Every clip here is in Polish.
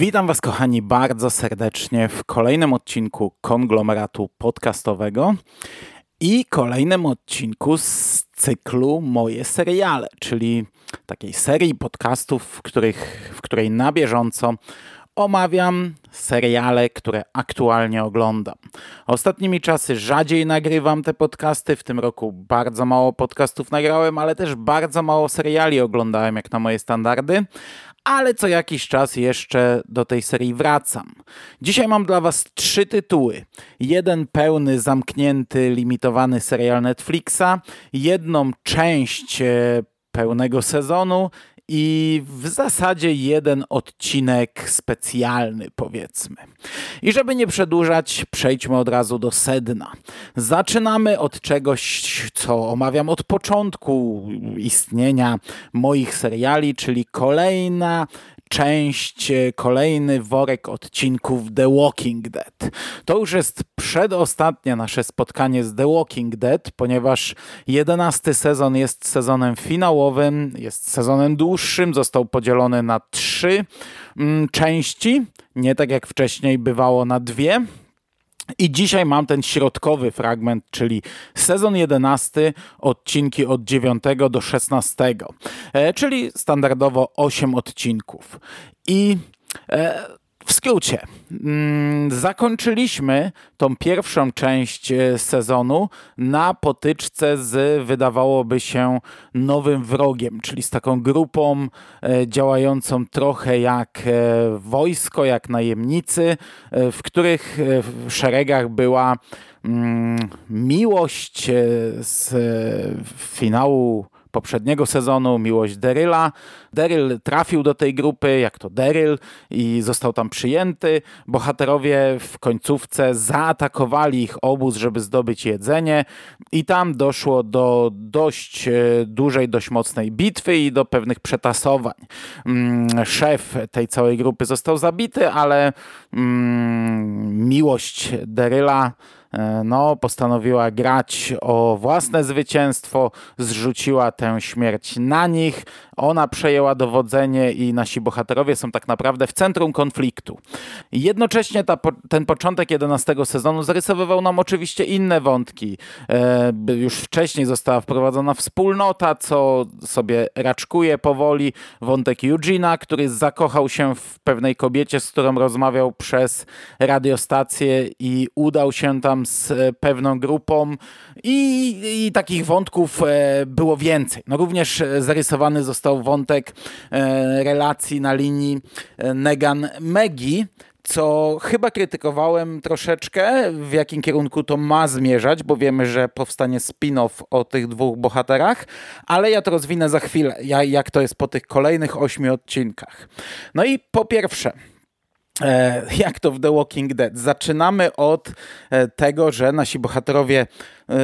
Witam Was, kochani, bardzo serdecznie w kolejnym odcinku konglomeratu podcastowego i kolejnym odcinku z cyklu Moje seriale, czyli takiej serii podcastów, w, których, w której na bieżąco omawiam seriale, które aktualnie oglądam. Ostatnimi czasy rzadziej nagrywam te podcasty. W tym roku bardzo mało podcastów nagrałem, ale też bardzo mało seriali oglądałem, jak na moje standardy ale co jakiś czas jeszcze do tej serii wracam. Dzisiaj mam dla Was trzy tytuły. Jeden pełny, zamknięty, limitowany serial Netflixa, jedną część e, pełnego sezonu i w zasadzie jeden odcinek specjalny, powiedzmy. I żeby nie przedłużać, przejdźmy od razu do sedna. Zaczynamy od czegoś, co omawiam od początku istnienia moich seriali, czyli kolejna część, e, kolejny worek odcinków The Walking Dead. To już jest przedostatnie nasze spotkanie z The Walking Dead, ponieważ jedenasty sezon jest sezonem finałowym, jest sezonem dłuższym, został podzielony na trzy mm, części, nie tak jak wcześniej bywało na dwie. I dzisiaj mam ten środkowy fragment, czyli sezon 11, odcinki od 9 do 16, e, czyli standardowo 8 odcinków. I e, w skrócie, mm, zakończyliśmy tą pierwszą część e, sezonu na potyczce z, wydawałoby się, nowym wrogiem, czyli z taką grupą e, działającą trochę jak e, wojsko, jak najemnicy, w których szeregach była mm, miłość z finału poprzedniego sezonu, miłość Deryla. Deryl trafił do tej grupy, jak to Deryl, i został tam przyjęty. Bohaterowie w końcówce zaatakowali ich obóz, żeby zdobyć jedzenie, i tam doszło do dość e, dużej, dość mocnej bitwy i do pewnych przetasowań. Mm, szef tej całej grupy został zabity, ale mm, miłość Deryla no, postanowiła grać o własne zwycięstwo, zrzuciła tę śmierć na nich. Ona przejęła dowodzenie i nasi bohaterowie są tak naprawdę w centrum konfliktu. Jednocześnie ta, ten początek 11 sezonu zarysowywał nam oczywiście inne wątki. E, już wcześniej została wprowadzona wspólnota, co sobie raczkuje powoli. Wątek Eugena, który zakochał się w pewnej kobiecie, z którą rozmawiał przez radiostację i udał się tam z e, pewną grupą i, i takich wątków e, było więcej. No również e, zarysowany został wątek relacji na linii Negan-Megi, co chyba krytykowałem troszeczkę, w jakim kierunku to ma zmierzać, bo wiemy, że powstanie spin-off o tych dwóch bohaterach, ale ja to rozwinę za chwilę, jak to jest po tych kolejnych ośmiu odcinkach. No i po pierwsze, jak to w The Walking Dead. Zaczynamy od e, tego, że nasi bohaterowie e,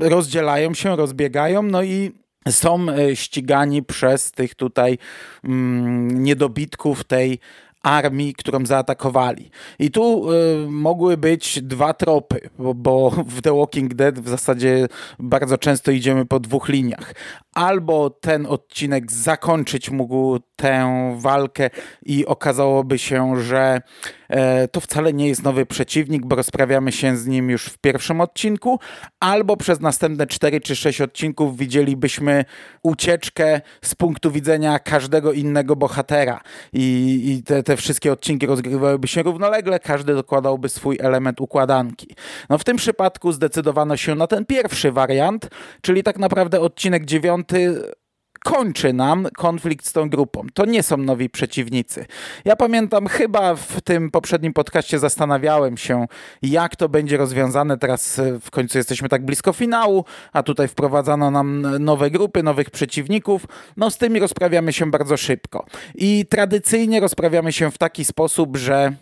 rozdzielają się, rozbiegają, no i są ścigani przez tych tutaj mm, niedobitków tej armii, którą zaatakowali. I tu mogły być dwa tropy, bo, w The Walking Dead w zasadzie bardzo często idziemy po dwóch liniach. Albo ten odcinek zakończyć mógł tę walkę i okazałoby się, że e, to wcale nie jest nowy przeciwnik, bo rozprawiamy się z nim już w pierwszym odcinku, albo przez następne 4 czy 6 odcinków widzielibyśmy ucieczkę z punktu widzenia każdego innego bohatera i, i te, te wszystkie odcinki rozgrywałyby się równolegle, każdy dokładałby swój element układanki. No w tym przypadku zdecydowano się na ten pierwszy wariant, czyli tak naprawdę odcinek kończy nam konflikt z tą grupą. To nie są nowi przeciwnicy. Ja pamiętam, chyba w tym poprzednim podcaście zastanawiałem się, jak to będzie rozwiązane. Teraz e, w końcu jesteśmy tak blisko finału, a tutaj wprowadzano nam nowe grupy, nowych przeciwników. No z tymi rozprawiamy się bardzo szybko. I tradycyjnie rozprawiamy się w taki sposób, że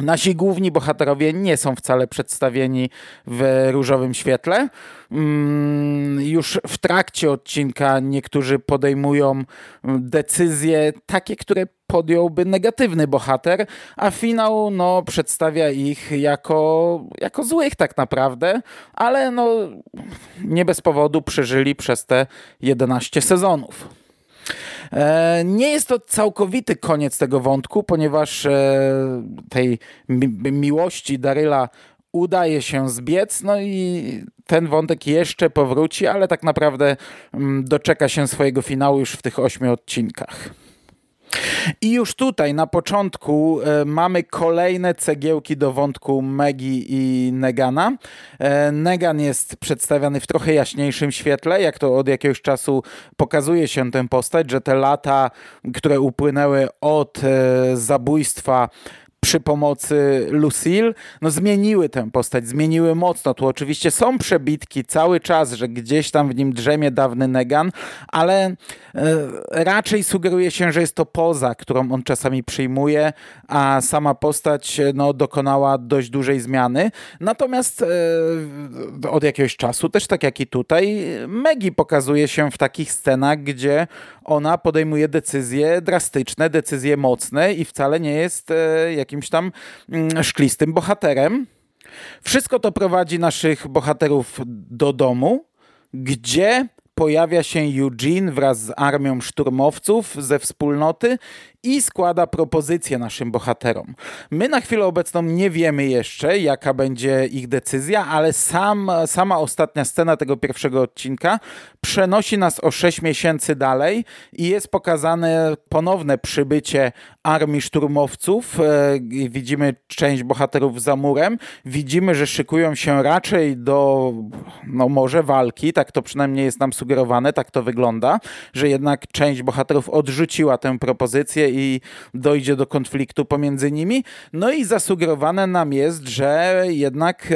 Nasi główni bohaterowie nie są wcale przedstawieni w różowym świetle. Mm, już w trakcie odcinka niektórzy podejmują decyzje takie, które podjąłby negatywny bohater, a finał no, przedstawia ich jako, jako złych tak naprawdę, ale no, nie bez powodu przeżyli przez te 11 sezonów. E, nie jest to całkowity koniec tego wątku, ponieważ e, tej mi miłości Daryla udaje się zbiec, no i ten wątek jeszcze powróci, ale tak naprawdę mm, doczeka się swojego finału już w tych ośmiu odcinkach. I już tutaj na początku e, mamy kolejne cegiełki do wątku Megi i Negana. E, Negan jest przedstawiany w trochę jaśniejszym świetle, jak to od jakiegoś czasu pokazuje się tę postać, że te lata, które upłynęły od e, zabójstwa przy pomocy Lucille, no zmieniły tę postać, zmieniły mocno. Tu oczywiście są przebitki cały czas, że gdzieś tam w nim drzemie dawny Negan, ale e, raczej sugeruje się, że jest to poza, którą on czasami przyjmuje, a sama postać no, dokonała dość dużej zmiany. Natomiast e, od jakiegoś czasu, też tak jak i tutaj, Megi pokazuje się w takich scenach, gdzie ona podejmuje decyzje drastyczne, decyzje mocne i wcale nie jest e, jakimś tam mm, szklistym bohaterem. Wszystko to prowadzi naszych bohaterów do domu, gdzie pojawia się Eugene wraz z armią szturmowców ze wspólnoty i składa propozycję naszym bohaterom. My na chwilę obecną nie wiemy jeszcze, jaka będzie ich decyzja, ale sam, sama ostatnia scena tego pierwszego odcinka przenosi nas o 6 miesięcy dalej i jest pokazane ponowne przybycie armii szturmowców. E, widzimy część bohaterów za murem. Widzimy, że szykują się raczej do, no może walki, tak to przynajmniej jest nam sugerowane, tak to wygląda, że jednak część bohaterów odrzuciła tę propozycję i dojdzie do konfliktu pomiędzy nimi. No i zasugerowane nam jest, że jednak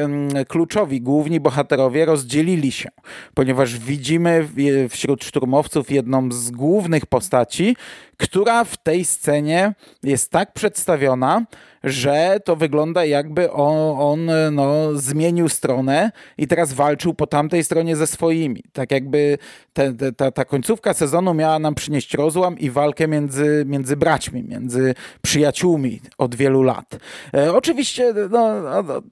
kluczowi, główni bohaterowie rozdzielili się, ponieważ widzimy wśród szturmowców jedną z głównych postaci, która w tej scenie jest tak przedstawiona, że to wygląda jakby on, on no, zmienił stronę i teraz walczył po tamtej stronie ze swoimi. Tak jakby te, te, ta, ta końcówka sezonu miała nam przynieść rozłam i walkę między, między braćmi, między przyjaciółmi od wielu lat. E, oczywiście no, no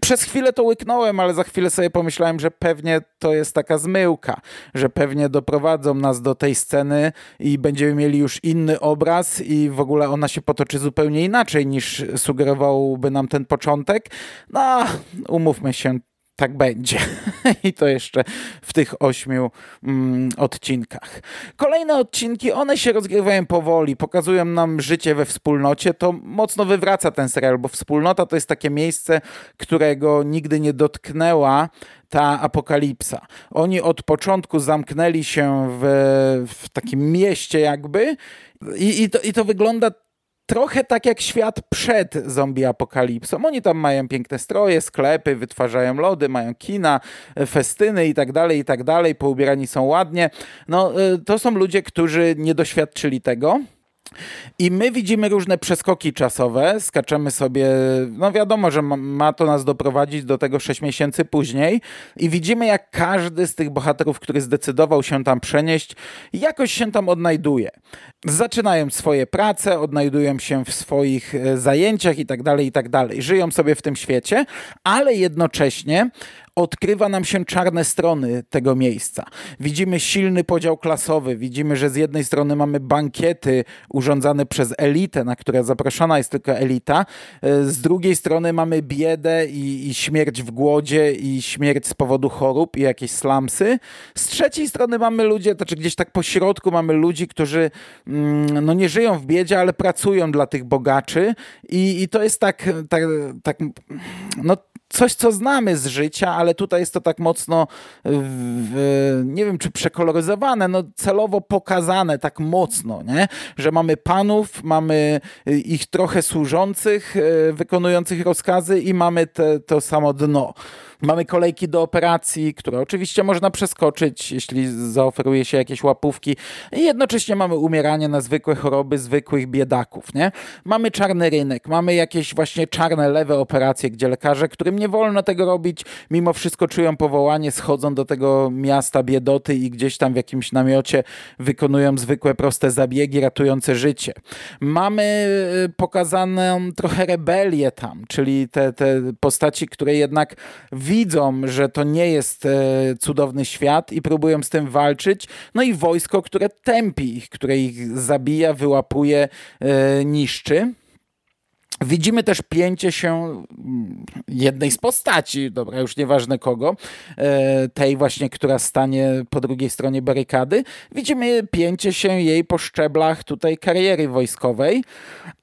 przez chwilę to łyknąłem, ale za chwilę sobie pomyślałem, że pewnie to jest taka zmyłka, że pewnie doprowadzą nas do tej sceny i będziemy mieli już inny obraz i w ogóle ona się potoczy zupełnie inaczej niż sugerowałby nam ten początek. No, umówmy się, tak będzie. I to jeszcze w tych ośmiu mm, odcinkach. Kolejne odcinki, one się rozgrywają powoli, pokazują nam życie we wspólnocie. To mocno wywraca ten serial, bo wspólnota to jest takie miejsce, którego nigdy nie dotknęła ta apokalipsa. Oni od początku zamknęli się w, w takim mieście jakby i, i, to, i to wygląda trochę tak jak świat przed zombie apokalipsą. Oni tam mają piękne stroje, sklepy, wytwarzają lody, mają kina, festyny i tak dalej, i tak dalej, poubierani są ładnie. No, y, to są ludzie, którzy nie doświadczyli tego. I my widzimy różne przeskoki czasowe, skaczemy sobie, no wiadomo, że ma, to nas doprowadzić do tego 6 miesięcy później i widzimy jak każdy z tych bohaterów, który zdecydował się tam przenieść, jakoś się tam odnajduje. Zaczynają swoje prace, odnajdują się w swoich e, zajęciach i tak dalej, i tak dalej. Żyją sobie w tym świecie, ale jednocześnie odkrywa nam się czarne strony tego miejsca. Widzimy silny podział klasowy, widzimy, że z jednej strony mamy bankiety urządzane przez elitę, na które zaproszona jest tylko elita, e, z drugiej strony mamy biedę i, i śmierć w głodzie i śmierć z powodu chorób i jakieś slumsy. Z trzeciej strony mamy ludzie, znaczy gdzieś tak po środku mamy ludzi, którzy mm, no nie żyją w biedzie, ale pracują dla tych bogaczy i, i to jest tak, tak, tak no coś, co znamy z życia, ale tutaj jest to tak mocno, w, nie wiem czy przekoloryzowane, no celowo pokazane tak mocno, nie? że mamy panów, mamy ich trochę służących, e, wykonujących rozkazy i mamy te, to samo dno. Mamy kolejki do operacji, które oczywiście można przeskoczyć, jeśli zaoferuje się jakieś łapówki. I jednocześnie mamy umieranie na zwykłe choroby zwykłych biedaków. Nie? Mamy czarny rynek, mamy jakieś właśnie czarne, lewe operacje, gdzie lekarze, którym nie wolno tego robić, mimo wszystko czują powołanie, schodzą do tego miasta biedoty i gdzieś tam w jakimś namiocie wykonują zwykłe, proste zabiegi ratujące życie. Mamy y, pokazaną trochę rebelię tam, czyli te, te postaci, które jednak w widzą, że to nie jest e, cudowny świat i próbują z tym walczyć. No i wojsko, które tępi ich, które ich zabija, wyłapuje, e, niszczy. Widzimy też pięcie się mm, jednej z postaci, dobra, już nieważne kogo, e, tej właśnie, która stanie po drugiej stronie barykady. Widzimy pięcie się jej po szczeblach tutaj kariery wojskowej,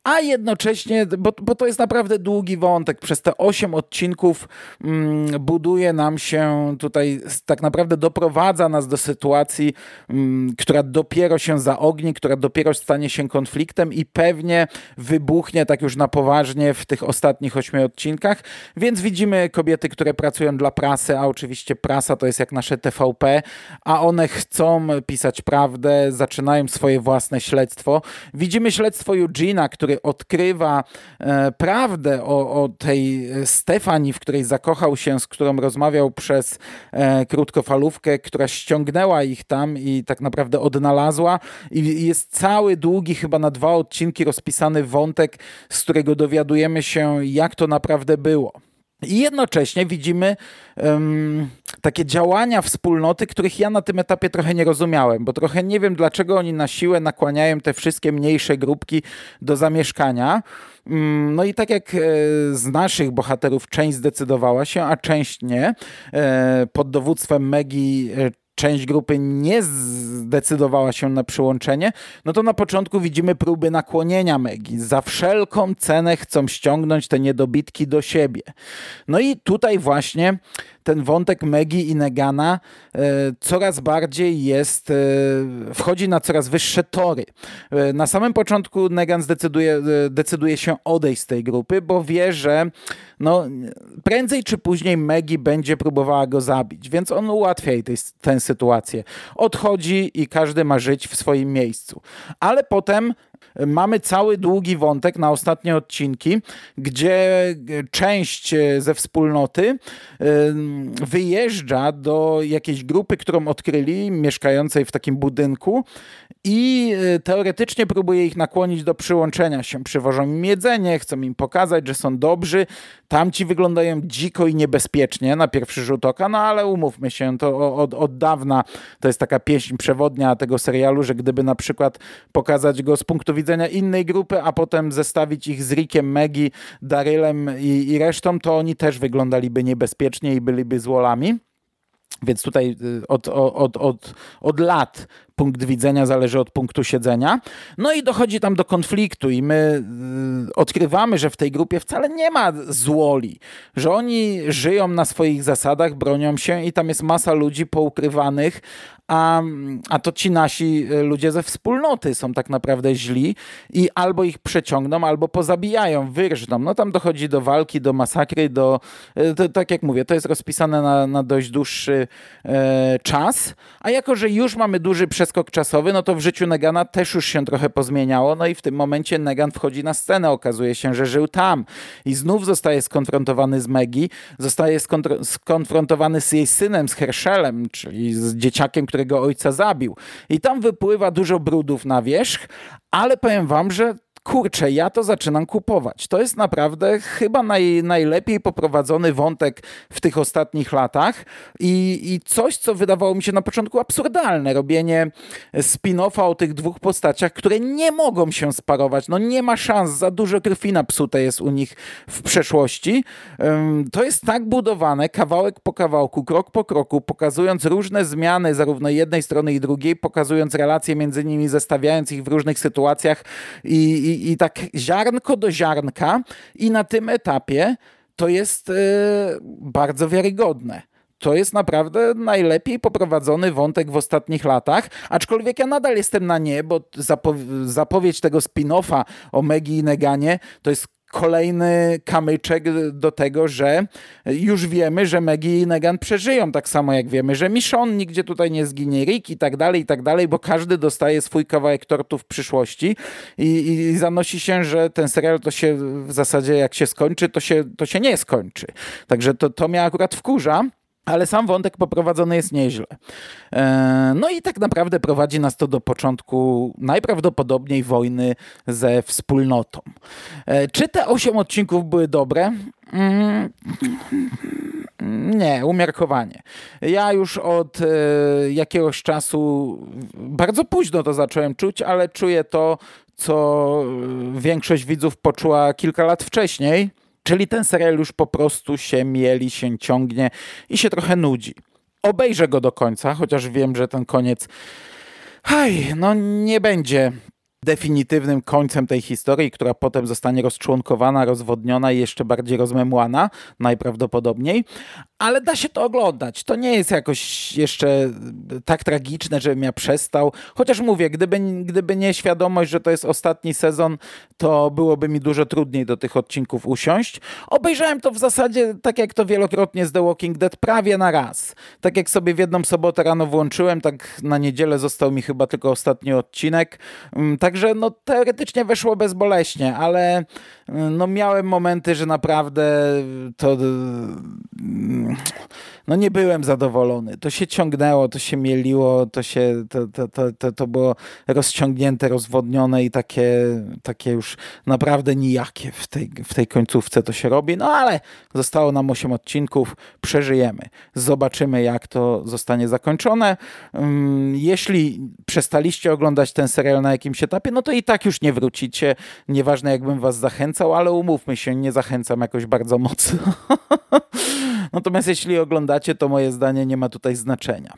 a jednocześnie, bo, bo to jest naprawdę długi wątek, przez te osiem odcinków mm, buduje nam się tutaj, tak naprawdę doprowadza nas do sytuacji, mm, która dopiero się zaogni, która dopiero stanie się konfliktem i pewnie wybuchnie tak już na poważnie w tych ostatnich ośmiu odcinkach, więc widzimy kobiety, które pracują dla prasy, a oczywiście prasa to jest jak nasze TVP, a one chcą pisać prawdę, zaczynają swoje własne śledztwo. Widzimy śledztwo Eugena, który odkrywa e, prawdę o, o tej Stefanii, w której zakochał się, z którą rozmawiał przez e, krótkofalówkę, która ściągnęła ich tam i tak naprawdę odnalazła. I jest cały długi, chyba na dwa odcinki rozpisany wątek, z którego dowiadujemy się, jak to naprawdę było. I jednocześnie widzimy um, takie działania wspólnoty, których ja na tym etapie trochę nie rozumiałem, bo trochę nie wiem, dlaczego oni na siłę nakłaniają te wszystkie mniejsze grupki do zamieszkania. Um, no i tak jak e, z naszych bohaterów część zdecydowała się, a część nie, e, pod dowództwem Megi część grupy nie zdecydowała się na przyłączenie, no to na początku widzimy próby nakłonienia Megi. Za wszelką cenę chcą ściągnąć te niedobitki do siebie. No i tutaj właśnie ten wątek Megi i Negana e, coraz bardziej jest, e, wchodzi na coraz wyższe tory. E, na samym początku Negan zdecyduje, decyduje się odejść z tej grupy, bo wie, że no, prędzej czy później Megi będzie próbowała go zabić, więc on ułatwia jej tę sytuację. Odchodzi i każdy ma żyć w swoim miejscu. Ale potem mamy cały długi wątek na ostatnie odcinki, gdzie część ze wspólnoty wyjeżdża do jakiejś grupy, którą odkryli, mieszkającej w takim budynku i e, teoretycznie próbuje ich nakłonić do przyłączenia się. Przywożą im jedzenie, chcą im pokazać, że są dobrzy. Tamci wyglądają dziko i niebezpiecznie na pierwszy rzut oka, no ale umówmy się, to od, od dawna to jest taka pieśń przewodnia tego serialu, że gdyby na przykład pokazać go z punktu widzenia innej grupy, a potem zestawić ich z Rickiem, Megi, Darylem i, i resztą, to oni też wyglądaliby niebezpiecznie i byliby złolami. Więc tutaj y, od, od, od, od lat punkt widzenia zależy od punktu siedzenia. No i dochodzi tam do konfliktu i my y, odkrywamy, że w tej grupie wcale nie ma złoli, że oni żyją na swoich zasadach, bronią się i tam jest masa ludzi poukrywanych, a, a to ci nasi e, ludzie ze wspólnoty są tak naprawdę źli i albo ich przeciągną, albo pozabijają, wyrżną. No tam dochodzi do walki, do masakry, do, e, to, tak jak mówię, to jest rozpisane na, na dość dłuższy e, czas, a jako, że już mamy duży przeskok czasowy, no to w życiu Negana też już się trochę pozmieniało, no i w tym momencie Negan wchodzi na scenę, okazuje się, że żył tam. I znów zostaje skonfrontowany z Megi, zostaje skonfrontowany z jej synem, z Hershelem, czyli z dzieciakiem, który którego ojca zabił. I tam wypływa dużo brudów na wierzch, ale powiem wam, że kurczę, ja to zaczynam kupować. To jest naprawdę chyba naj, najlepiej poprowadzony wątek w tych ostatnich latach i, i coś, co wydawało mi się na początku absurdalne. Robienie spin-offa o tych dwóch postaciach, które nie mogą się sparować. No nie ma szans, za dużo krwi napsute jest u nich w przeszłości. To jest tak budowane, kawałek po kawałku, krok po kroku, pokazując różne zmiany zarówno jednej strony i drugiej, pokazując relacje między nimi, zestawiając ich w różnych sytuacjach i, i i, tak ziarnko do ziarnka i na tym etapie to jest e, bardzo wiarygodne. To jest naprawdę najlepiej poprowadzony wątek w ostatnich latach, aczkolwiek ja nadal jestem na nie, bo zapowiedź tego spin-offa o Megi i Neganie to jest kolejny kamyczek do tego, że już wiemy, że Maggie i Negan przeżyją, tak samo jak wiemy, że Michonne nigdzie tutaj nie zginie, Rick i tak dalej, i tak dalej, bo każdy dostaje swój kawałek tortu w przyszłości i, i zanosi się, że ten serial to się w zasadzie jak się skończy, to się, to się nie skończy. Także to, to mnie akurat wkurza, ale sam wątek poprowadzony jest nieźle. E, no i tak naprawdę prowadzi nas to do początku najprawdopodobniej wojny ze wspólnotą. E, czy te osiem odcinków były dobre? Mm, nie, umiarkowanie. Ja już od e, jakiegoś czasu, bardzo późno to zacząłem czuć, ale czuję to, co większość widzów poczuła kilka lat wcześniej, czyli ten serial już po prostu się mieli, się ciągnie i się trochę nudzi. Obejrzę go do końca, chociaż wiem, że ten koniec haj, no nie będzie definitywnym końcem tej historii, która potem zostanie rozczłonkowana, rozwodniona i jeszcze bardziej rozmemłana, najprawdopodobniej, ale da się to oglądać. To nie jest jakoś jeszcze tak tragiczne, żebym ja przestał. Chociaż mówię, gdyby, gdyby nie świadomość, że to jest ostatni sezon, to byłoby mi dużo trudniej do tych odcinków usiąść. Obejrzałem to w zasadzie, tak jak to wielokrotnie z The Walking Dead, prawie na raz. Tak jak sobie w jedną sobotę rano włączyłem, tak na niedzielę został mi chyba tylko ostatni odcinek. Mm, także no teoretycznie weszło bezboleśnie, ale no miałem momenty, że naprawdę to no nie byłem zadowolony. To się ciągnęło, to się mieliło, to się, to, to, to, to, to było rozciągnięte, rozwodnione i takie, takie już naprawdę nijakie w tej, w tej końcówce to się robi. No ale zostało nam 8 odcinków, przeżyjemy. Zobaczymy, jak to zostanie zakończone. Mm, jeśli przestaliście oglądać ten serial na jakimś etapie, no to i tak już nie wrócicie. Nieważne, jakbym was zachęcał, ale umówmy się, nie zachęcam jakoś bardzo mocno. Natomiast jeśli oglądacie, to moje zdanie nie ma tutaj znaczenia.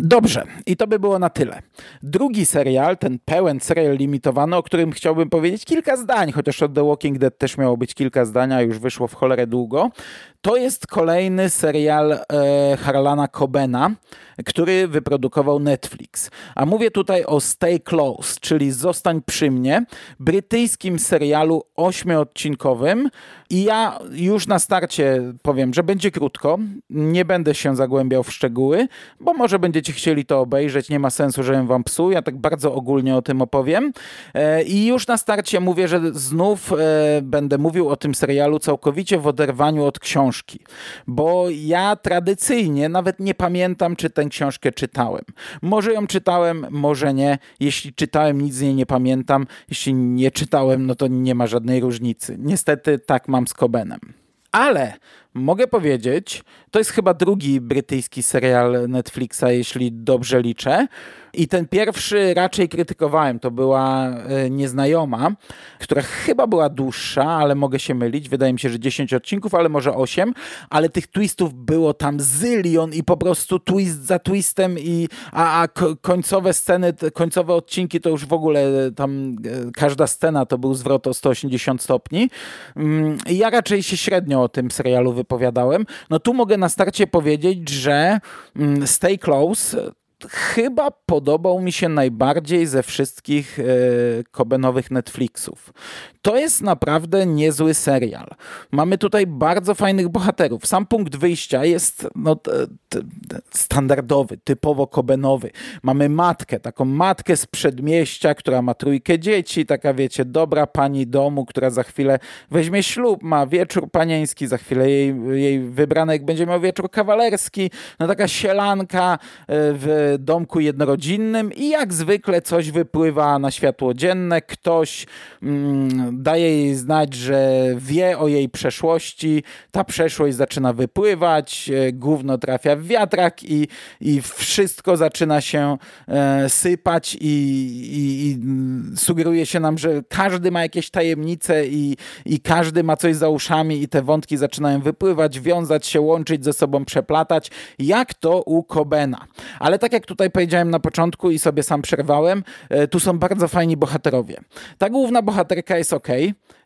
Dobrze, i to by było na tyle. Drugi serial, ten pełen serial limitowany, o którym chciałbym powiedzieć kilka zdań, chociaż od The Walking Dead też miało być kilka zdań, a już wyszło w cholerę długo, to jest kolejny serial e, Harlana Cobena, który wyprodukował Netflix. A mówię tutaj o Stay Close, czyli Zostań przy mnie, brytyjskim serialu ośmiodcinkowym. I ja już na starcie powiem, że będzie krótko. Nie będę się zagłębiał w szczegóły, bo może będziecie chcieli to obejrzeć. Nie ma sensu, żebym wam psuł. Ja tak bardzo ogólnie o tym opowiem. E, I już na starcie mówię, że znów e, będę mówił o tym serialu całkowicie w oderwaniu od książki. Bo ja tradycyjnie nawet nie pamiętam, czy tę książkę czytałem. Może ją czytałem, może nie. Jeśli czytałem, nic z niej nie pamiętam. Jeśli nie czytałem, no to nie ma żadnej różnicy. Niestety tak mam z Cobenem. Ale mogę powiedzieć, to jest chyba drugi brytyjski serial Netflixa, jeśli dobrze liczę. I ten pierwszy raczej krytykowałem. To była e, Nieznajoma, która chyba była dłuższa, ale mogę się mylić. Wydaje mi się, że 10 odcinków, ale może 8. Ale tych twistów było tam zylion i po prostu twist za twistem i a, a końcowe sceny, końcowe odcinki to już w ogóle tam e, każda scena to był zwrot o 180 stopni. Mm, ja raczej się średnio o tym serialu wypowiadałem. No tu mogę na starcie powiedzieć, że mm, Stay Close chyba podobał mi się najbardziej ze wszystkich e, Kobenowych Netflixów. To jest naprawdę niezły serial. Mamy tutaj bardzo fajnych bohaterów. Sam punkt wyjścia jest no, standardowy, typowo Kobenowy. Mamy matkę, taką matkę z przedmieścia, która ma trójkę dzieci, taka wiecie, dobra pani domu, która za chwilę weźmie ślub, ma wieczór panieński, za chwilę jej, jej wybranek będzie miał wieczór kawalerski. No taka sielanka e, w domku jednorodzinnym i jak zwykle coś wypływa na światło dzienne, ktoś mm, daje jej znać, że wie o jej przeszłości, ta przeszłość zaczyna wypływać, e, gówno trafia w wiatrak i, i wszystko zaczyna się e, sypać i, i, i sugeruje się nam, że każdy ma jakieś tajemnice i, i każdy ma coś za uszami i te wątki zaczynają wypływać, wiązać się, łączyć ze sobą, przeplatać, jak to u Kobena. Ale tak jak tutaj powiedziałem na początku i sobie sam przerwałem, e, tu są bardzo fajni bohaterowie. Ta główna bohaterka jest ok,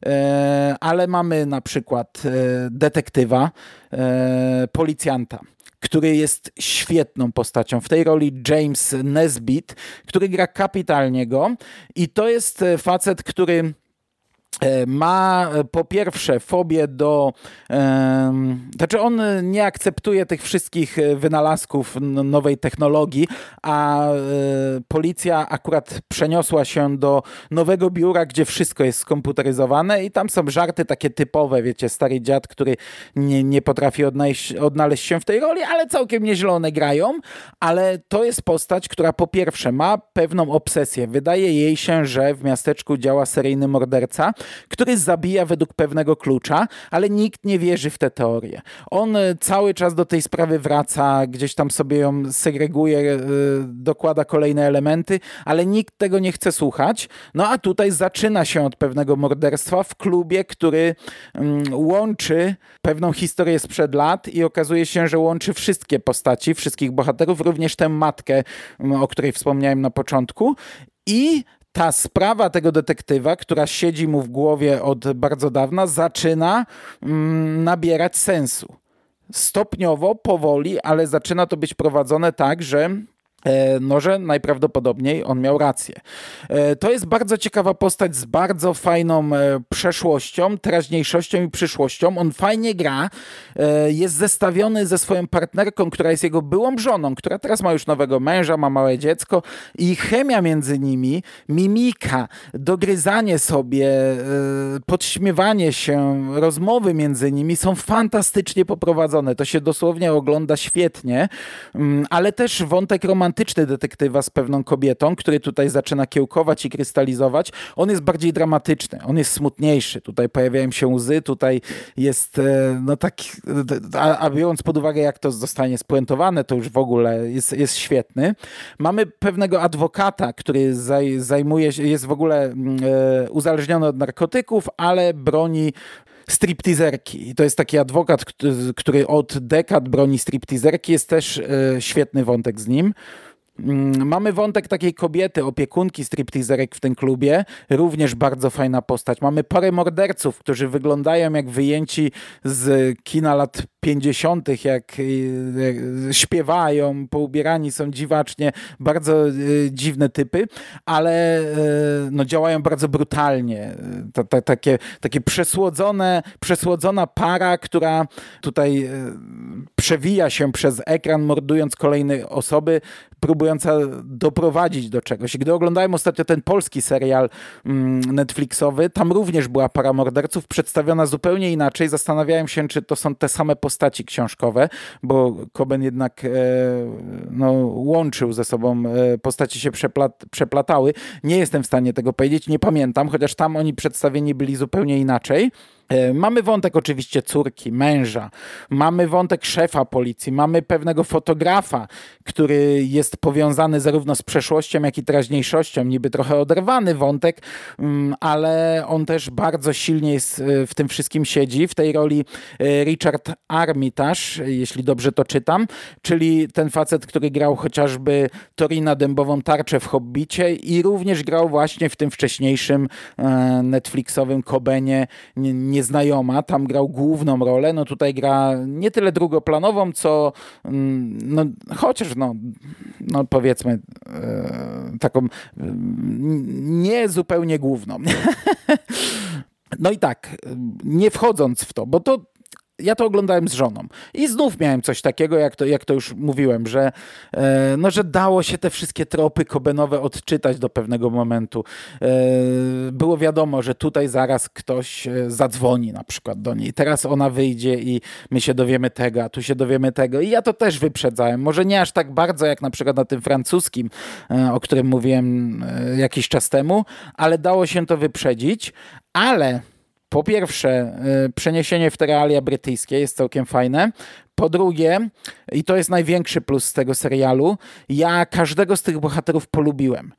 e, ale mamy na przykład e, detektywa, policjanta który jest świetną postacią. W tej roli James Nesbitt, który gra kapitalnie go i to jest facet, który ma e, po pierwsze fobię do. E, znaczy, on nie akceptuje tych wszystkich wynalazków nowej technologii, a e, policja akurat przeniosła się do nowego biura, gdzie wszystko jest skomputeryzowane, i tam są żarty takie typowe, wiecie, stary dziad, który nie, nie potrafi odnaleźć, odnaleźć się w tej roli, ale całkiem nieźle one grają. Ale to jest postać, która po pierwsze ma pewną obsesję. Wydaje jej się, że w miasteczku działa seryjny morderca który zabija według pewnego klucza, ale nikt nie wierzy w tę teorię. On e, cały czas do tej sprawy wraca, gdzieś tam sobie ją segreguje, e, dokłada kolejne elementy, ale nikt tego nie chce słuchać. No a tutaj zaczyna się od pewnego morderstwa w klubie, który mm, łączy pewną historię sprzed lat i okazuje się, że łączy wszystkie postaci, wszystkich bohaterów, również tę matkę, mm, o której wspomniałem na początku. I ta sprawa tego detektywa, która siedzi mu w głowie od bardzo dawna, zaczyna mm, nabierać sensu. Stopniowo, powoli, ale zaczyna to być prowadzone tak, że no, że najprawdopodobniej on miał rację. E, to jest bardzo ciekawa postać z bardzo fajną e, przeszłością, teraźniejszością i przyszłością. On fajnie gra, jest zestawiony ze swoją partnerką, która jest jego byłą żoną, która teraz ma już nowego męża, ma małe dziecko i chemia między nimi, mimika, dogryzanie sobie, podśmiewanie się, rozmowy między nimi są fantastycznie poprowadzone. To się dosłownie ogląda świetnie, mm, ale też wątek romantyczny romantyczny detektywa z pewną kobietą, który tutaj zaczyna kiełkować i krystalizować, on jest bardziej dramatyczny, on jest smutniejszy. Tutaj pojawiają się łzy, tutaj jest e, no tak, a, a biorąc pod uwagę jak to zostanie spuentowane, to już w ogóle jest, jest świetny. Mamy pewnego adwokata, który zaj, zajmuje się, jest w ogóle mm, e, uzależniony od narkotyków, ale broni stripteaserki. I to jest taki adwokat, który od dekad broni stripteaserki. Jest też e, świetny wątek z nim. Mm, mamy wątek takiej kobiety, opiekunki stripteaserek w tym klubie, również bardzo fajna postać. Mamy parę morderców, którzy wyglądają jak wyjęci z kina lat 50., jak śpiewają, poubierani są dziwacznie, bardzo e, dziwne typy, ale no, działają bardzo brutalnie. Ta, ta, takie, takie przesłodzone, przesłodzona para, która tutaj przewija się przez ekran, mordując kolejne osoby, próbująca doprowadzić do czegoś. I gdy oglądałem ostatnio ten polski serial mm, Netflixowy, tam również była para morderców przedstawiona zupełnie inaczej. Zastanawiałem się, czy to są te same postaci książkowe, bo Koben jednak e, no, łączył ze sobą, e, postaci się przeplat, przeplatały. Nie jestem w stanie tego powiedzieć, nie pamiętam, chociaż tam oni przedstawieni byli zupełnie inaczej. E, mamy wątek oczywiście córki, męża, mamy wątek szefa policji, mamy pewnego fotografa, który jest powiązany zarówno z przeszłością, jak i teraźniejszością, niby trochę oderwany wątek, mm, ale on też bardzo silnie jest e, w tym wszystkim siedzi. W tej roli e, Richard Armitage, jeśli dobrze to czytam, czyli ten facet, który grał chociażby Torina Dębową Tarczę w Hobbicie i również grał właśnie w tym wcześniejszym Netflixowym Kobenie nie nieznajoma, tam grał główną rolę, no tutaj gra nie tyle drugoplanową, co mm, no, chociaż no, no powiedzmy e, taką nie zupełnie główną. No i tak, nie wchodząc w to, bo to ja to oglądałem z żoną i znów miałem coś takiego, jak to, jak to już mówiłem, że, e, no, że dało się te wszystkie tropy kobenowe odczytać do pewnego momentu. E, było wiadomo, że tutaj zaraz ktoś e, zadzwoni na przykład do niej. Teraz ona wyjdzie i my się dowiemy tego, a tu się dowiemy tego. I ja to też wyprzedzałem. Może nie aż tak bardzo, jak na przykład na tym francuskim, e, o którym mówiłem e, jakiś czas temu, ale dało się to wyprzedzić. Ale po pierwsze, y, przeniesienie w te realia brytyjskie jest całkiem fajne. Po drugie, i to jest największy plus z tego serialu, ja każdego z tych bohaterów polubiłem.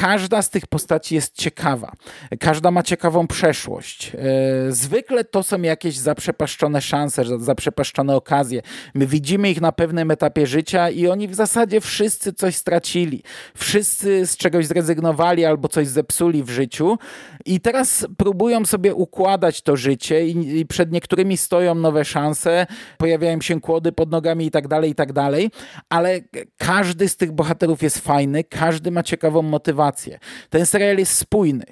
Każda z tych postaci jest ciekawa. Każda ma ciekawą przeszłość. E, zwykle to są jakieś zaprzepaszczone szanse, zaprzepaszczone okazje. My widzimy ich na pewnym etapie życia i oni w zasadzie wszyscy coś stracili. Wszyscy z czegoś zrezygnowali albo coś zepsuli w życiu i teraz próbują sobie układać to życie i, i przed niektórymi stoją nowe szanse, pojawiają się kłody pod nogami i tak dalej, i tak dalej, ale każdy z tych bohaterów jest fajny, każdy ma ciekawą motywację. Ten serial jest spójny.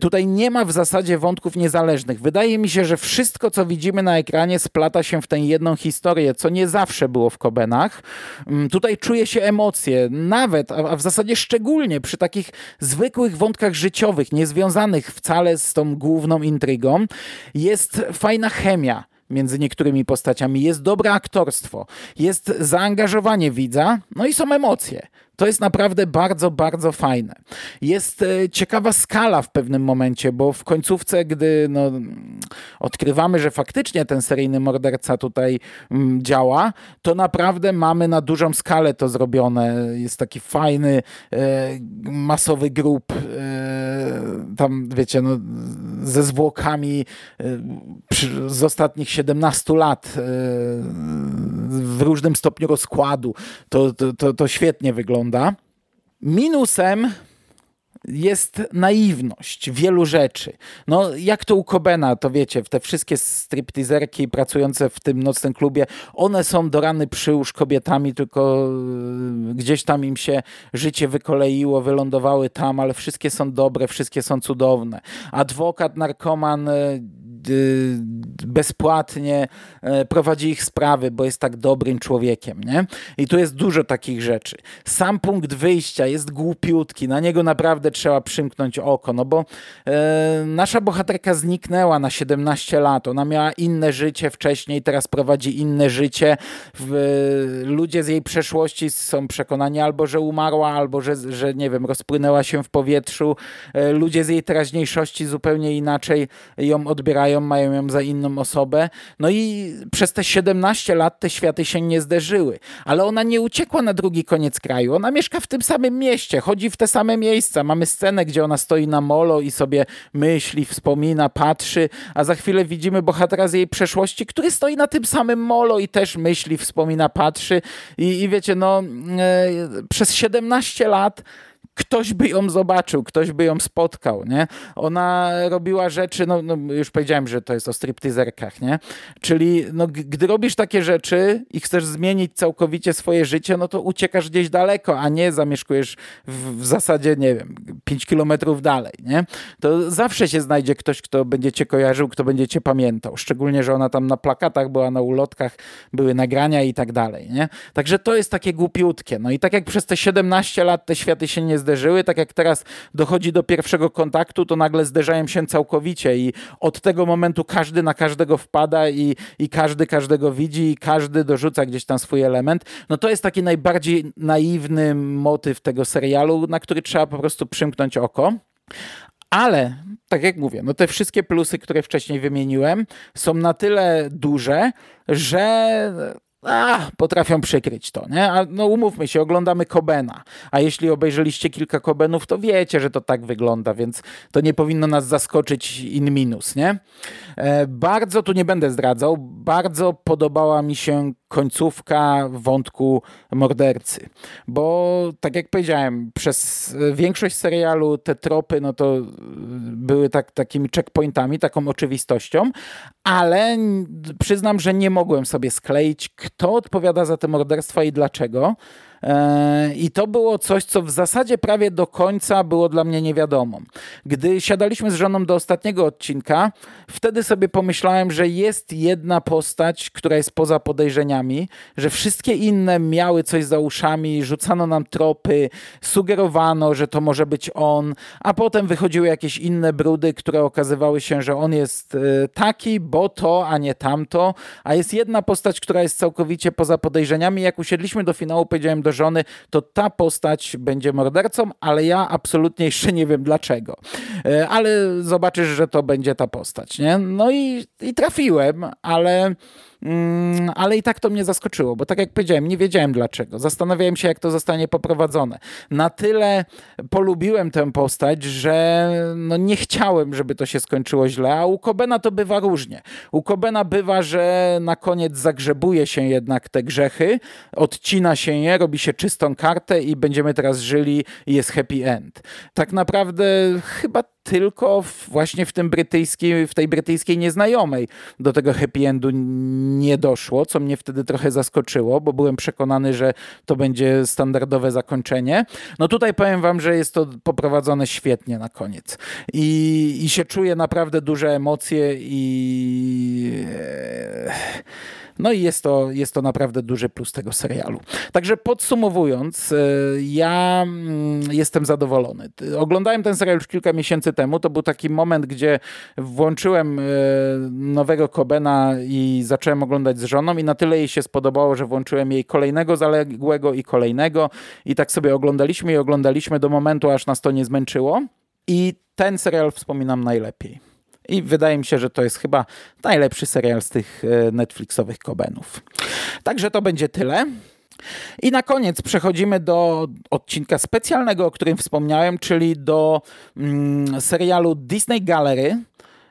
Tutaj nie ma w zasadzie wątków niezależnych. Wydaje mi się, że wszystko, co widzimy na ekranie, splata się w tę jedną historię, co nie zawsze było w Kobenach. Mm, tutaj czuje się emocje, nawet, a w zasadzie szczególnie przy takich zwykłych wątkach życiowych, niezwiązanych wcale z tą główną intrygą, jest fajna chemia między niektórymi postaciami, jest dobre aktorstwo, jest zaangażowanie widza, no i są emocje. To jest naprawdę bardzo, bardzo fajne. Jest e, ciekawa skala w pewnym momencie, bo w końcówce, gdy no, odkrywamy, że faktycznie ten seryjny morderca tutaj mm, działa, to naprawdę mamy na dużą skalę to zrobione. Jest taki fajny, e, masowy grup, tam wiecie, no, ze zwłokami z ostatnich 17 lat w różnym stopniu rozkładu. To, to, to, to świetnie wygląda. Minusem jest naiwność wielu rzeczy. No, jak to u Kobena, to wiecie, te wszystkie stripteaserki pracujące w tym nocnym klubie, one są do rany przyłóż kobietami, tylko e, gdzieś tam im się życie wykoleiło, wylądowały tam, ale wszystkie są dobre, wszystkie są cudowne. Adwokat, narkoman, Y, bezpłatnie e, prowadzi ich sprawy, bo jest tak dobrym człowiekiem, nie? I tu jest dużo takich rzeczy. Sam punkt wyjścia jest głupiutki, na niego naprawdę trzeba przymknąć oko, no bo e, nasza bohaterka zniknęła na 17 lat, ona miała inne życie wcześniej, teraz prowadzi inne życie. W, ludzie z jej przeszłości są przekonani albo, że umarła, albo, że, że nie wiem, rozpłynęła się w powietrzu. E, ludzie z jej teraźniejszości zupełnie inaczej ją odbierają mają ją za inną osobę. No i przez te 17 lat te światy się nie zderzyły. Ale ona nie uciekła na drugi koniec kraju. Ona mieszka w tym samym mieście, chodzi w te same miejsca. Mamy scenę, gdzie ona stoi na molo i sobie myśli, wspomina, patrzy, a za chwilę widzimy bohatera z jej przeszłości, który stoi na tym samym molo i też myśli, wspomina, patrzy. I, i wiecie, no e, przez 17 lat ktoś by ją zobaczył, ktoś by ją spotkał, nie? Ona robiła rzeczy, no, no już powiedziałem, że to jest o stripteaserkach, nie? Czyli no, gdy robisz takie rzeczy i chcesz zmienić całkowicie swoje życie, no to uciekasz gdzieś daleko, a nie zamieszkujesz w, w zasadzie, nie wiem, 5 kilometrów dalej, nie? To zawsze się znajdzie ktoś, kto będzie cię kojarzył, kto będzie cię pamiętał. Szczególnie, że ona tam na plakatach była, na ulotkach, były nagrania i tak dalej, nie? Także to jest takie głupiutkie. No i tak jak przez te 17 lat te światy się nie zderzyły, tak jak teraz dochodzi do pierwszego kontaktu, to nagle zderzają się całkowicie i od tego momentu każdy na każdego wpada i, i każdy każdego widzi i każdy dorzuca gdzieś tam swój element. No to jest taki najbardziej naiwny motyw tego serialu, na który trzeba po prostu przymknąć oko. Ale, tak jak mówię, no te wszystkie plusy, które wcześniej wymieniłem, są na tyle duże, że a, potrafią przykryć to, nie? A no umówmy się, oglądamy Kobena, a jeśli obejrzeliście kilka Kobenów, to wiecie, że to tak wygląda, więc to nie powinno nas zaskoczyć in minus, nie? E, bardzo, tu nie będę zdradzał, bardzo podobała mi się końcówka wątku mordercy, bo tak jak powiedziałem, przez większość serialu te tropy, no to były tak, takimi checkpointami, taką oczywistością, ale przyznam, że nie mogłem sobie skleić, kto odpowiada za te morderstwa i dlaczego. E, I to było coś, co w zasadzie prawie do końca było dla mnie niewiadomą. Gdy siadaliśmy z żoną do ostatniego odcinka, wtedy sobie pomyślałem, że jest jedna postać, która jest poza podejrzeniami, że wszystkie inne miały coś za uszami, rzucano nam tropy, sugerowano, że to może być on, a potem wychodziły jakieś inne brudy, które okazywały się, że on jest e, taki, bo to, a nie tamto, a jest jedna postać, która jest całkowicie poza podejrzeniami. Jak usiedliśmy do finału, powiedziałem do żony, to ta postać będzie mordercą, ale ja absolutnie jeszcze nie wiem dlaczego. E, ale zobaczysz, że to będzie ta postać, nie? No i, i trafiłem, ale ale i tak to mnie zaskoczyło, bo tak jak powiedziałem, nie wiedziałem dlaczego. Zastanawiałem się, jak to zostanie poprowadzone. Na tyle polubiłem tę postać, że no nie chciałem, żeby to się skończyło źle, a u Kobena to bywa różnie. U Kobena bywa, że na koniec zagrzebuje się jednak te grzechy, odcina się je, robi się czystą kartę i będziemy teraz żyli i jest happy end. Tak naprawdę chyba tylko właśnie w tym brytyjskiej, w tej brytyjskiej nieznajomej do tego happy endu nie doszło, co mnie wtedy trochę zaskoczyło, bo byłem przekonany, że to będzie standardowe zakończenie. No tutaj powiem wam, że jest to poprowadzone świetnie na koniec. I, i się czuję naprawdę duże emocje i No i jest to, jest to naprawdę duży plus tego serialu. Także podsumowując, e, ja mm, jestem zadowolony. Oglądałem ten serial już kilka miesięcy temu. To był taki moment, gdzie włączyłem e, nowego Kobena i zacząłem oglądać z żoną i na tyle jej się spodobało, że włączyłem jej kolejnego zaległego i kolejnego i tak sobie oglądaliśmy i oglądaliśmy do momentu, aż nas to nie zmęczyło. I ten serial wspominam najlepiej. I wydaje mi się, że to jest chyba najlepszy serial z tych e, Netflixowych Kobenów. Także to będzie tyle. I na koniec przechodzimy do odcinka specjalnego, o którym wspomniałem, czyli do mm, serialu Disney Gallery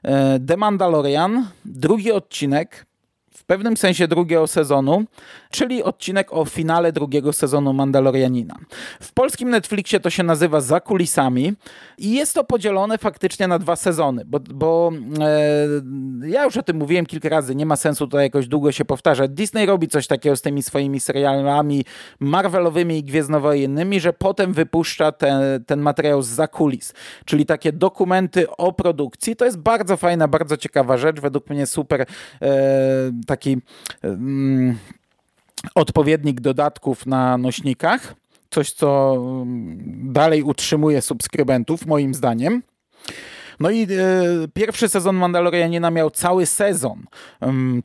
e, The Mandalorian, drugi odcinek, w pewnym sensie drugiego sezonu, czyli odcinek o finale drugiego sezonu Mandalorianina. W polskim Netflixie to się nazywa Za kulisami i jest to podzielone faktycznie na dwa sezony, bo, bo e, ja już o tym mówiłem kilka razy, nie ma sensu tutaj jakoś długo się powtarzać. Disney robi coś takiego z tymi swoimi serialami Marvelowymi i Gwiezdnowojennymi, że potem wypuszcza ten, ten materiał z zakulis, czyli takie dokumenty o produkcji. To jest bardzo fajna, bardzo ciekawa rzecz, według mnie super e, taki e, odpowiednik dodatków na nośnikach. Coś, co mm, dalej utrzymuje subskrybentów, moim zdaniem. No i e, pierwszy sezon Mandalorianina miał cały sezon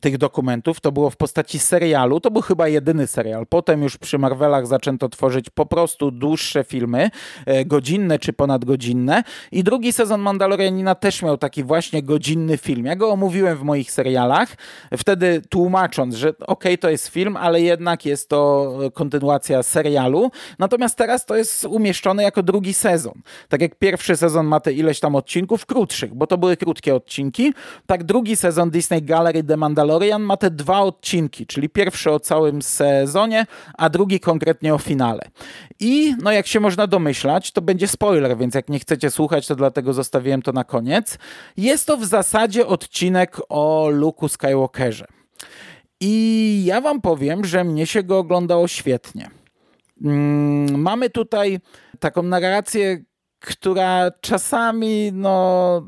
tych dokumentów. To było w postaci serialu. To był chyba jedyny serial. Potem już przy Marvelach zaczęto tworzyć po prostu dłuższe filmy, e, godzinne czy ponadgodzinne. I drugi sezon Mandalorianina też miał taki właśnie godzinny film. Ja go omówiłem w moich serialach, wtedy tłumacząc, że okej, okay, to jest film, ale jednak jest to kontynuacja serialu. Natomiast teraz to jest umieszczone jako drugi sezon. Tak jak pierwszy sezon ma te ileś tam odcinków, krótszych, bo to były krótkie odcinki. Tak drugi sezon Disney Gallery The Mandalorian ma te dwa odcinki, czyli pierwszy o całym sezonie, a drugi konkretnie o finale. I no jak się można domyślać, to będzie spoiler, więc jak nie chcecie słuchać, to dlatego zostawiłem to na koniec. Jest to w zasadzie odcinek o Luke'u Skywalkerze. I ja wam powiem, że mnie się go oglądało świetnie. Mm, mamy tutaj taką narrację która czasami, no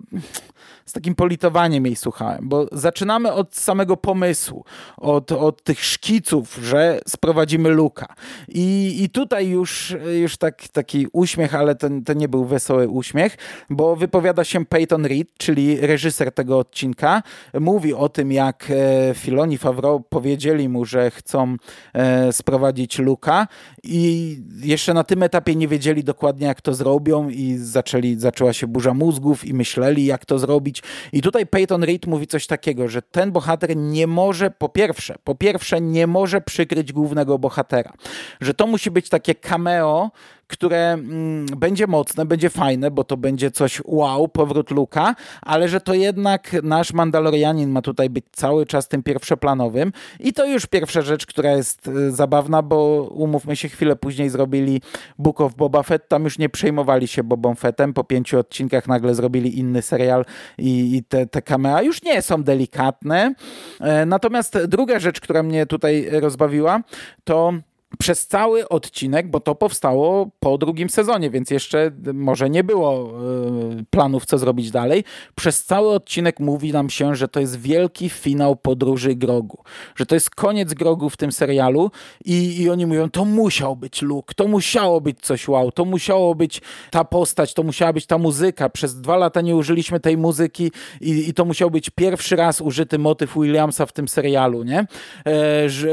takim politowaniem jej słuchałem, bo zaczynamy od samego pomysłu, od, od tych szkiców, że sprowadzimy Luka. I, i tutaj już, już tak, taki uśmiech, ale to, to nie był wesoły uśmiech, bo wypowiada się Peyton Reed, czyli reżyser tego odcinka. Mówi o tym, jak e, Filoni Favreau powiedzieli mu, że chcą e, sprowadzić Luka i jeszcze na tym etapie nie wiedzieli dokładnie, jak to zrobią i zaczęli, zaczęła się burza mózgów i myśleli, jak to zrobić i tutaj Peyton Reed mówi coś takiego, że ten bohater nie może, po pierwsze, po pierwsze nie może przykryć głównego bohatera. Że to musi być takie cameo, które mm, będzie mocne, będzie fajne, bo to będzie coś wow, powrót Luka, ale że to jednak nasz Mandalorianin ma tutaj być cały czas tym pierwszoplanowym. I to już pierwsza rzecz, która jest y, zabawna, bo umówmy się, chwilę później zrobili Book of Boba Fett, tam już nie przejmowali się Bobą Fettem, po pięciu odcinkach nagle zrobili inny serial i, i te, te już nie są delikatne. E, natomiast druga rzecz, która mnie tutaj rozbawiła, to przez cały odcinek, bo to powstało po drugim sezonie, więc jeszcze może nie było e, planów, co zrobić dalej. Przez cały odcinek mówi nam się, że to jest wielki finał podróży Grogu, że to jest koniec Grogu w tym serialu i, i oni mówią, to musiał być Luke, to musiało być coś wow, to musiało być ta postać, to musiała być ta muzyka. Przez dwa lata nie użyliśmy tej muzyki i, i to musiał być pierwszy raz użyty motyw Williamsa w tym serialu, nie? E, że,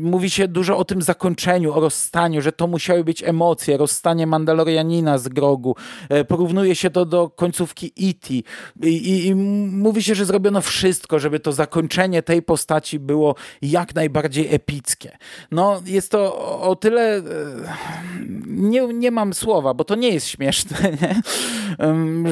mówi się dużo o tym zakończeniu o rozstaniu, że to musiały być emocje, rozstanie Mandalorianina z Grogu. E, porównuje się to do końcówki E.T. I, i, I, mówi się, że zrobiono wszystko, żeby to zakończenie tej postaci było jak najbardziej epickie. No, jest to o, tyle... E, nie, nie mam słowa, bo to nie jest śmieszne, nie?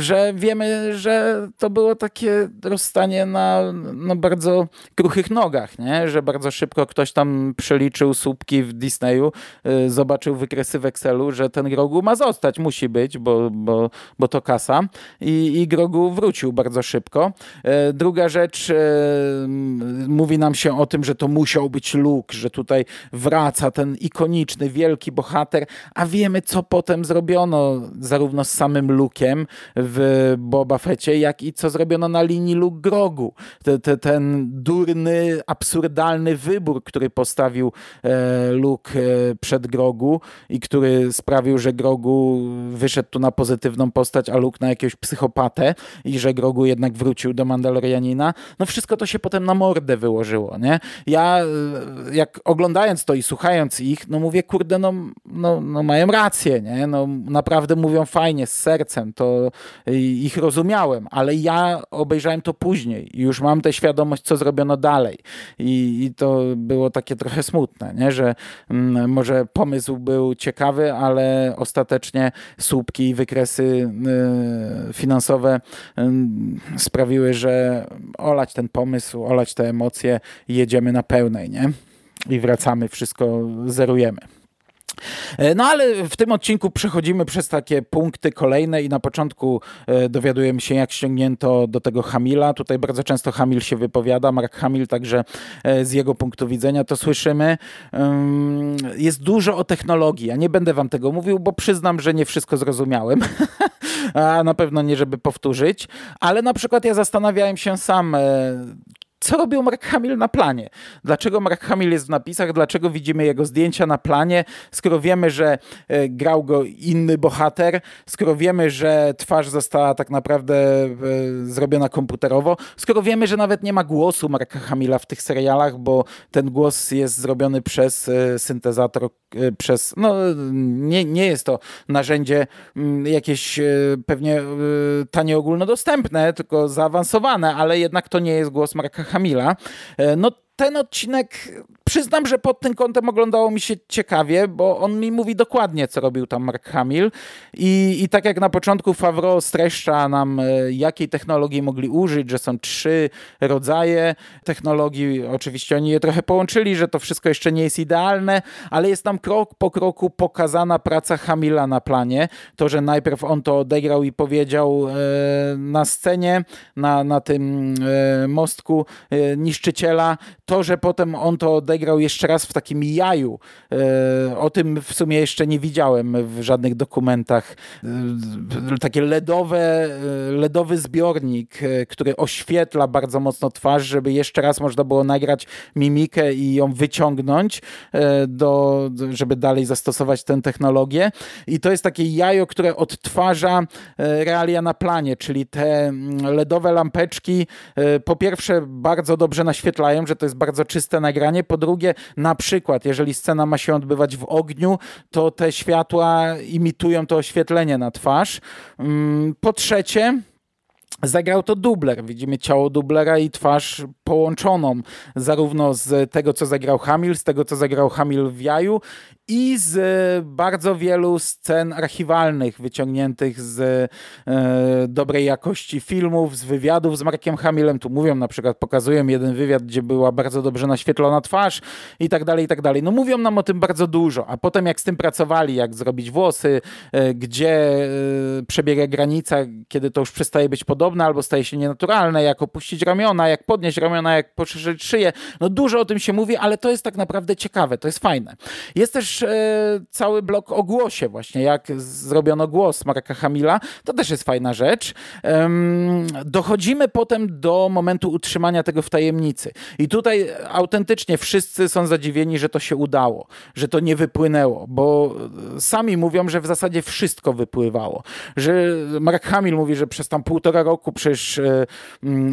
że wiemy, że to było takie rozstanie na, na bardzo kruchych nogach, nie? że bardzo szybko ktoś tam przeliczył słupki w Disneyu y, zobaczył wykresy w Excelu, że ten Grogu ma zostać, musi być, bo, bo, bo to kasa I, i Grogu wrócił bardzo szybko. E, druga rzecz, e, mówi nam się o tym, że to musiał być Luke, że tutaj wraca ten ikoniczny, wielki bohater, a wiemy, co potem zrobiono zarówno z samym Luke'em w Boba Fecie, jak i co zrobiono na linii Luke Grogu. Te, te, ten durny, absurdalny wybór, który postawił e, Luke e, przed Grogu i który sprawił, że Grogu wyszedł tu na pozytywną postać, a Luke na jakiegoś psychopatę i że Grogu jednak wrócił do Mandalorianina. No wszystko to się potem na mordę wyłożyło, nie? Ja e, jak oglądając to i słuchając ich, no mówię, kurde, no, no, no mają rację, nie? No naprawdę mówią fajnie, z sercem, to ich rozumiałem, ale ja obejrzałem to później i już mam tę świadomość, co zrobiono dalej. I, i to było takie trochę smutne, nie? że może pomysł był ciekawy, ale ostatecznie słupki i wykresy y, finansowe y, sprawiły, że olać ten pomysł, olać te emocje jedziemy na pełnej, nie? I wracamy, wszystko zerujemy. E, no ale w tym odcinku przechodzimy przez takie punkty kolejne i na początku e, dowiadujemy się, jak ściągnięto do tego Hamila. Tutaj bardzo często Hamil się wypowiada, Mark Hamil, także e, z jego punktu widzenia to słyszymy. Jest dużo o technologii. Ja nie będę wam tego mówił, bo przyznam, że nie wszystko zrozumiałem. A na pewno nie, żeby powtórzyć, ale na przykład ja zastanawiałem się sam, co robił Mark Hamill na planie? Dlaczego Mark Hamill jest w napisach? Dlaczego widzimy jego zdjęcia na planie? Skoro wiemy, że e, grał go inny bohater, skoro wiemy, że twarz została tak naprawdę e, zrobiona komputerowo, skoro wiemy, że nawet nie ma głosu Marka Hamilla w tych serialach, bo ten głos jest zrobiony przez e, syntezator, przez, no nie, nie jest to narzędzie mm, jakieś pewnie tanie ogólnodostępne, tylko zaawansowane, ale jednak to nie jest głos Marka Hamila. E, no ten odcinek, przyznam, że pod tym kątem oglądało mi się ciekawie, bo on mi mówi dokładnie, co robił tam Mark Hamill. I, i tak jak na początku Favreau streszcza nam, e, jakiej technologii mogli użyć, że są trzy rodzaje technologii. Oczywiście oni je trochę połączyli, że to wszystko jeszcze nie jest idealne, ale jest tam krok po kroku pokazana praca Hamila na planie. To, że najpierw on to odegrał i powiedział e, na scenie, na, na tym e, mostku niszczyciela, to, że potem on to odegrał jeszcze raz w takim jaju, e, o tym w sumie jeszcze nie widziałem w żadnych dokumentach. E, takie ledowe, e, ledowy zbiornik, który oświetla bardzo mocno twarz, żeby jeszcze raz można było nagrać mimikę i ją wyciągnąć, do, żeby dalej zastosować tę technologię. I to jest takie jajo, które odtwarza realia na planie, czyli te mm, ledowe lampeczki po pierwsze bardzo dobrze naświetlają, że to jest bardzo czyste nagranie. Po drugie, na przykład, jeżeli scena ma się odbywać w ogniu, to te światła imitują to oświetlenie na twarz. Mm, po trzecie, Zagrał to dubler. Widzimy ciało dublera i twarz połączoną zarówno z tego, co zagrał Hamil, z tego, co zagrał Hamil w Jaju i z e, bardzo wielu scen archiwalnych wyciągniętych z e, dobrej jakości filmów, z wywiadów z Markiem Hamilem. Tu mówią na przykład, pokazują jeden wywiad, gdzie była bardzo dobrze naświetlona twarz i tak dalej, i tak dalej. No mówią nam o tym bardzo dużo, a potem jak z tym pracowali, jak zrobić włosy, e, gdzie e, przebiega granica, kiedy to już przestaje być podobne albo staje się nienaturalne, jak opuścić ramiona, jak podnieść ramiona, jak poszerzyć szyję. No dużo o tym się mówi, ale to jest tak naprawdę ciekawe, to jest fajne. Jest też e, cały blok o głosie właśnie, jak zrobiono głos Marka Hamila. To też jest fajna rzecz. dochodzimy potem do momentu utrzymania tego w tajemnicy. I tutaj autentycznie wszyscy są zadziwieni, że to się udało, że to nie wypłynęło, bo sami mówią, że w zasadzie wszystko wypływało. Że Mark Hamil mówi, że przez tam półtora roku przecież e,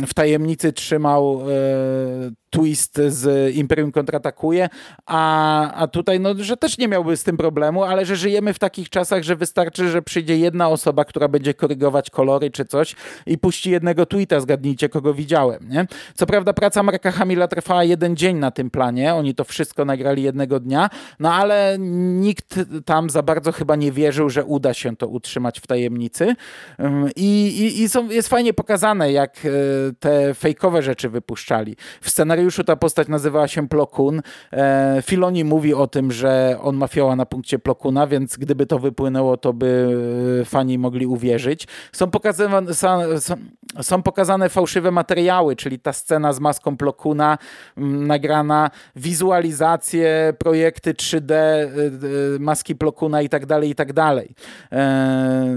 w tajemnicy trzymał e, twist z Imperium kontratakuje, a, a tutaj, no, że też nie miałby z tym problemu, ale że żyjemy w takich czasach, że wystarczy, że przyjdzie jedna osoba, która będzie korygować kolory czy coś i puści jednego tweeta, zgadnijcie, kogo widziałem, nie? Co prawda praca Marka Hamila trwała jeden dzień na tym planie, oni to wszystko nagrali jednego dnia, no ale nikt tam za bardzo chyba nie wierzył, że uda się to utrzymać w tajemnicy i, i, i są, jest fajnie pokazane, jak e, te fejkowe rzeczy wypuszczali. W scenariuszu scenariuszu ta postać nazywała się Plokun. E, Filoni mówi o tym, że on ma fioła na punkcie Plokuna, więc gdyby to wypłynęło, to by e, fani mogli uwierzyć. Są pokazywane, są, pokazane fałszywe materiały, czyli ta scena z maską Plokuna m, nagrana, wizualizacje, projekty 3D, e, maski Plokuna i tak dalej, i tak dalej. E,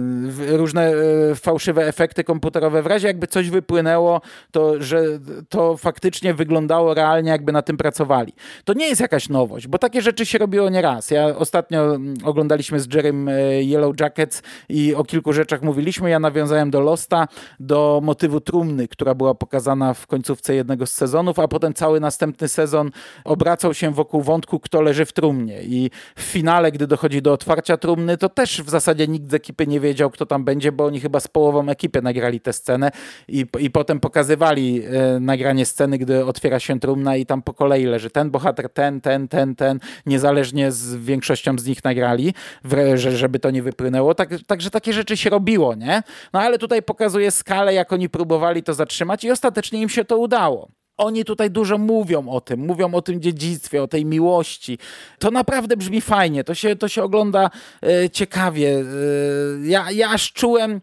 różne e, fałszywe efekty komputerowe. W razie jakby coś wypłynęło, to że to faktycznie wyglądało realnie, jakby na tym pracowali. To nie jest jakaś nowość, bo takie rzeczy się robiło nieraz. Ja ostatnio mm, oglądaliśmy z Jerem e, Yellow Jackets i o kilku rzeczach mówiliśmy. Ja nawiązałem do Losta, do motywu trumny, która była pokazana w końcówce jednego z sezonów, a potem cały następny sezon obracał się wokół wątku, kto leży w trumnie. I w finale, gdy dochodzi do otwarcia trumny, to też w zasadzie nikt z ekipy nie wiedział, kto tam będzie, bo oni chyba z połową ekipy nagrali tę scenę i, i potem pokazywali e, nagranie sceny, gdy otwiera się trumna i tam po kolei leży ten bohater, ten, ten, ten, ten, niezależnie z większością z nich nagrali, żeby to nie wypłynęło. Tak, także takie rzeczy się robiło, nie? No ale tutaj pokazuje skalę, jak oni próbowali to zatrzymać i ostatecznie im się to udało. Oni tutaj dużo mówią o tym, mówią o tym dziedzictwie, o tej miłości. To naprawdę brzmi fajnie, to się, to się ogląda e, ciekawie. E, ja, ja aż czułem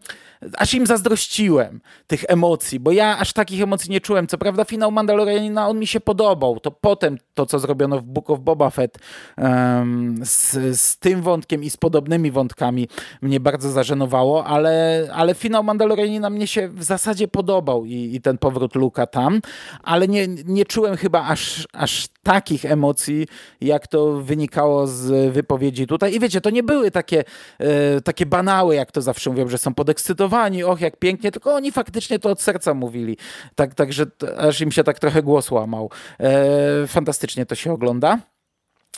aż im zazdrościłem tych emocji, bo ja aż takich emocji nie czułem. Co prawda finał Mandalorianina, on mi się podobał. To potem to, co zrobiono w Book of Boba Fett um, z, z tym wątkiem i z podobnymi wątkami mnie bardzo zażenowało, ale, ale finał Mandalorianina mnie się w zasadzie podobał i, i ten powrót Luka tam, ale nie, nie czułem chyba aż, aż takich emocji, jak to wynikało z wypowiedzi tutaj. I wiecie, to nie były takie, e, takie banały, jak to zawsze mówią, że są podekscytowani, och, jak pięknie, tylko oni faktycznie to od serca mówili. Tak, także aż im się tak trochę głos łamał. E, fantastycznie to się ogląda.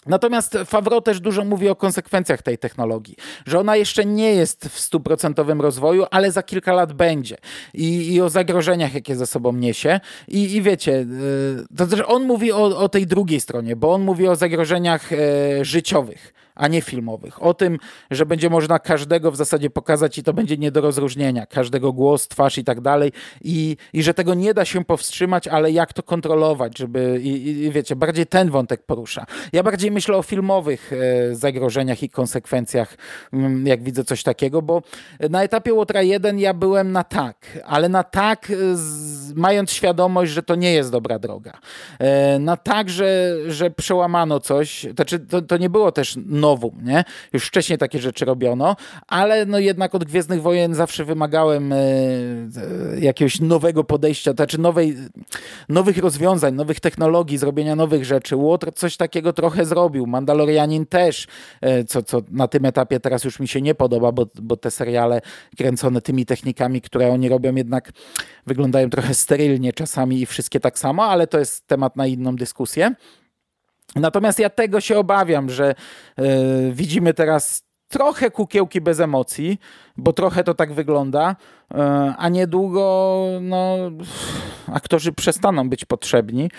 Natomiast Favreau też dużo mówi o konsekwencjach tej technologii, że ona jeszcze nie jest w stuprocentowym rozwoju, ale za kilka lat będzie i, i o zagrożeniach, jakie ze sobą niesie. I, i wiecie, e, to też on mówi o, o tej drugiej stronie, bo on mówi o zagrożeniach e, życiowych a nie filmowych. O tym, że będzie można każdego w zasadzie pokazać i to będzie nie do rozróżnienia. Każdego głos, twarz i tak dalej. I, i że tego nie da się powstrzymać, ale jak to kontrolować, żeby, i, i wiecie, bardziej ten wątek porusza. Ja bardziej myślę o filmowych e, zagrożeniach i konsekwencjach, mm, jak widzę coś takiego, bo na etapie Łotra 1 ja byłem na tak, ale na tak, e, z, mając świadomość, że to nie jest dobra droga. E, na tak, że, że przełamano coś, znaczy to, to nie było też nowum, nie? Już wcześniej takie rzeczy robiono, ale no jednak od Gwiezdnych Wojen zawsze wymagałem e, e, jakiegoś nowego podejścia, to znaczy nowej, nowych rozwiązań, nowych technologii, zrobienia nowych rzeczy. Łotr coś takiego trochę zrobił, Mandalorianin też, e, co, co na tym etapie teraz już mi się nie podoba, bo, bo te seriale kręcone tymi technikami, które oni robią jednak wyglądają trochę sterylnie czasami i wszystkie tak samo, ale to jest temat na inną dyskusję. Natomiast ja tego się obawiam, że yy, widzimy teraz trochę kukiełki bez emocji, bo trochę to tak wygląda, e, a niedługo no, aktorzy przestaną być potrzebni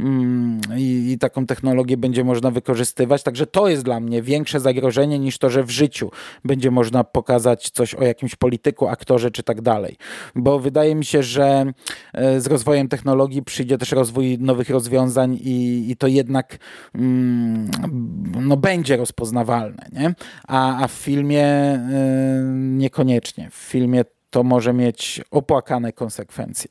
mm, i, i, taką technologię będzie można wykorzystywać. Także to jest dla mnie większe zagrożenie niż to, że w życiu będzie można pokazać coś o jakimś polityku, aktorze czy tak dalej. Bo wydaje mi się, że e, z rozwojem technologii przyjdzie też rozwój nowych rozwiązań i, i to jednak mm, no, będzie rozpoznawalne. Nie? A, a w filmie nie niekoniecznie. W filmie to może mieć opłakane konsekwencje.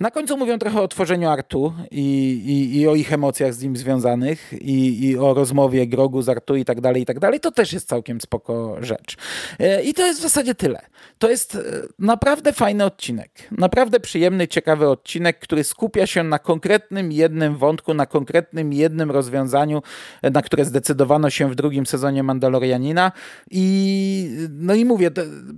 Na końcu mówią trochę o tworzeniu Artu i, i, i o ich emocjach z nim związanych i, i, o rozmowie Grogu z Artu i tak dalej, i tak dalej. To też jest całkiem spoko rzecz. E, I to jest w zasadzie tyle. To jest e, naprawdę fajny odcinek. Naprawdę przyjemny, ciekawy odcinek, który skupia się na konkretnym jednym wątku, na konkretnym jednym rozwiązaniu, e, na które zdecydowano się w drugim sezonie Mandalorianina. I no i mówię,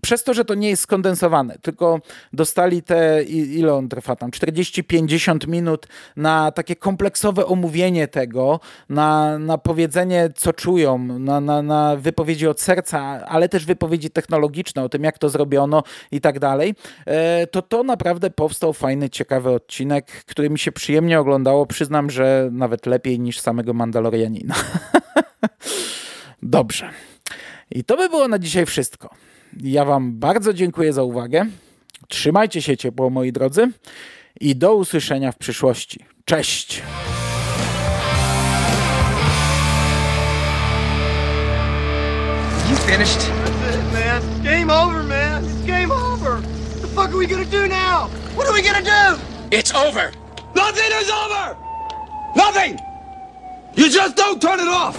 przez to, że to nie jest skondensowane tylko dostali te, ile on trwa tam, 40-50 minut na takie kompleksowe omówienie tego, na, na powiedzenie, co czują, na, na, na wypowiedzi od serca, ale też wypowiedzi technologiczne o tym, jak to zrobiono i tak dalej, e, to to naprawdę powstał fajny, ciekawy odcinek, który mi się przyjemnie oglądało. Przyznam, że nawet lepiej niż samego Mandalorianina. Dobrze. I to by było na dzisiaj wszystko. Ja Wam bardzo dziękuję za uwagę. Trzymajcie się ciepło, moi drodzy, i do usłyszenia w przyszłości. Cześć! You finished? That's it, man. Game over, man. It's game over. What the fuck are we gonna do now? What are we gonna do? It's over. Nothing is over! Nothing! You just don't turn it off!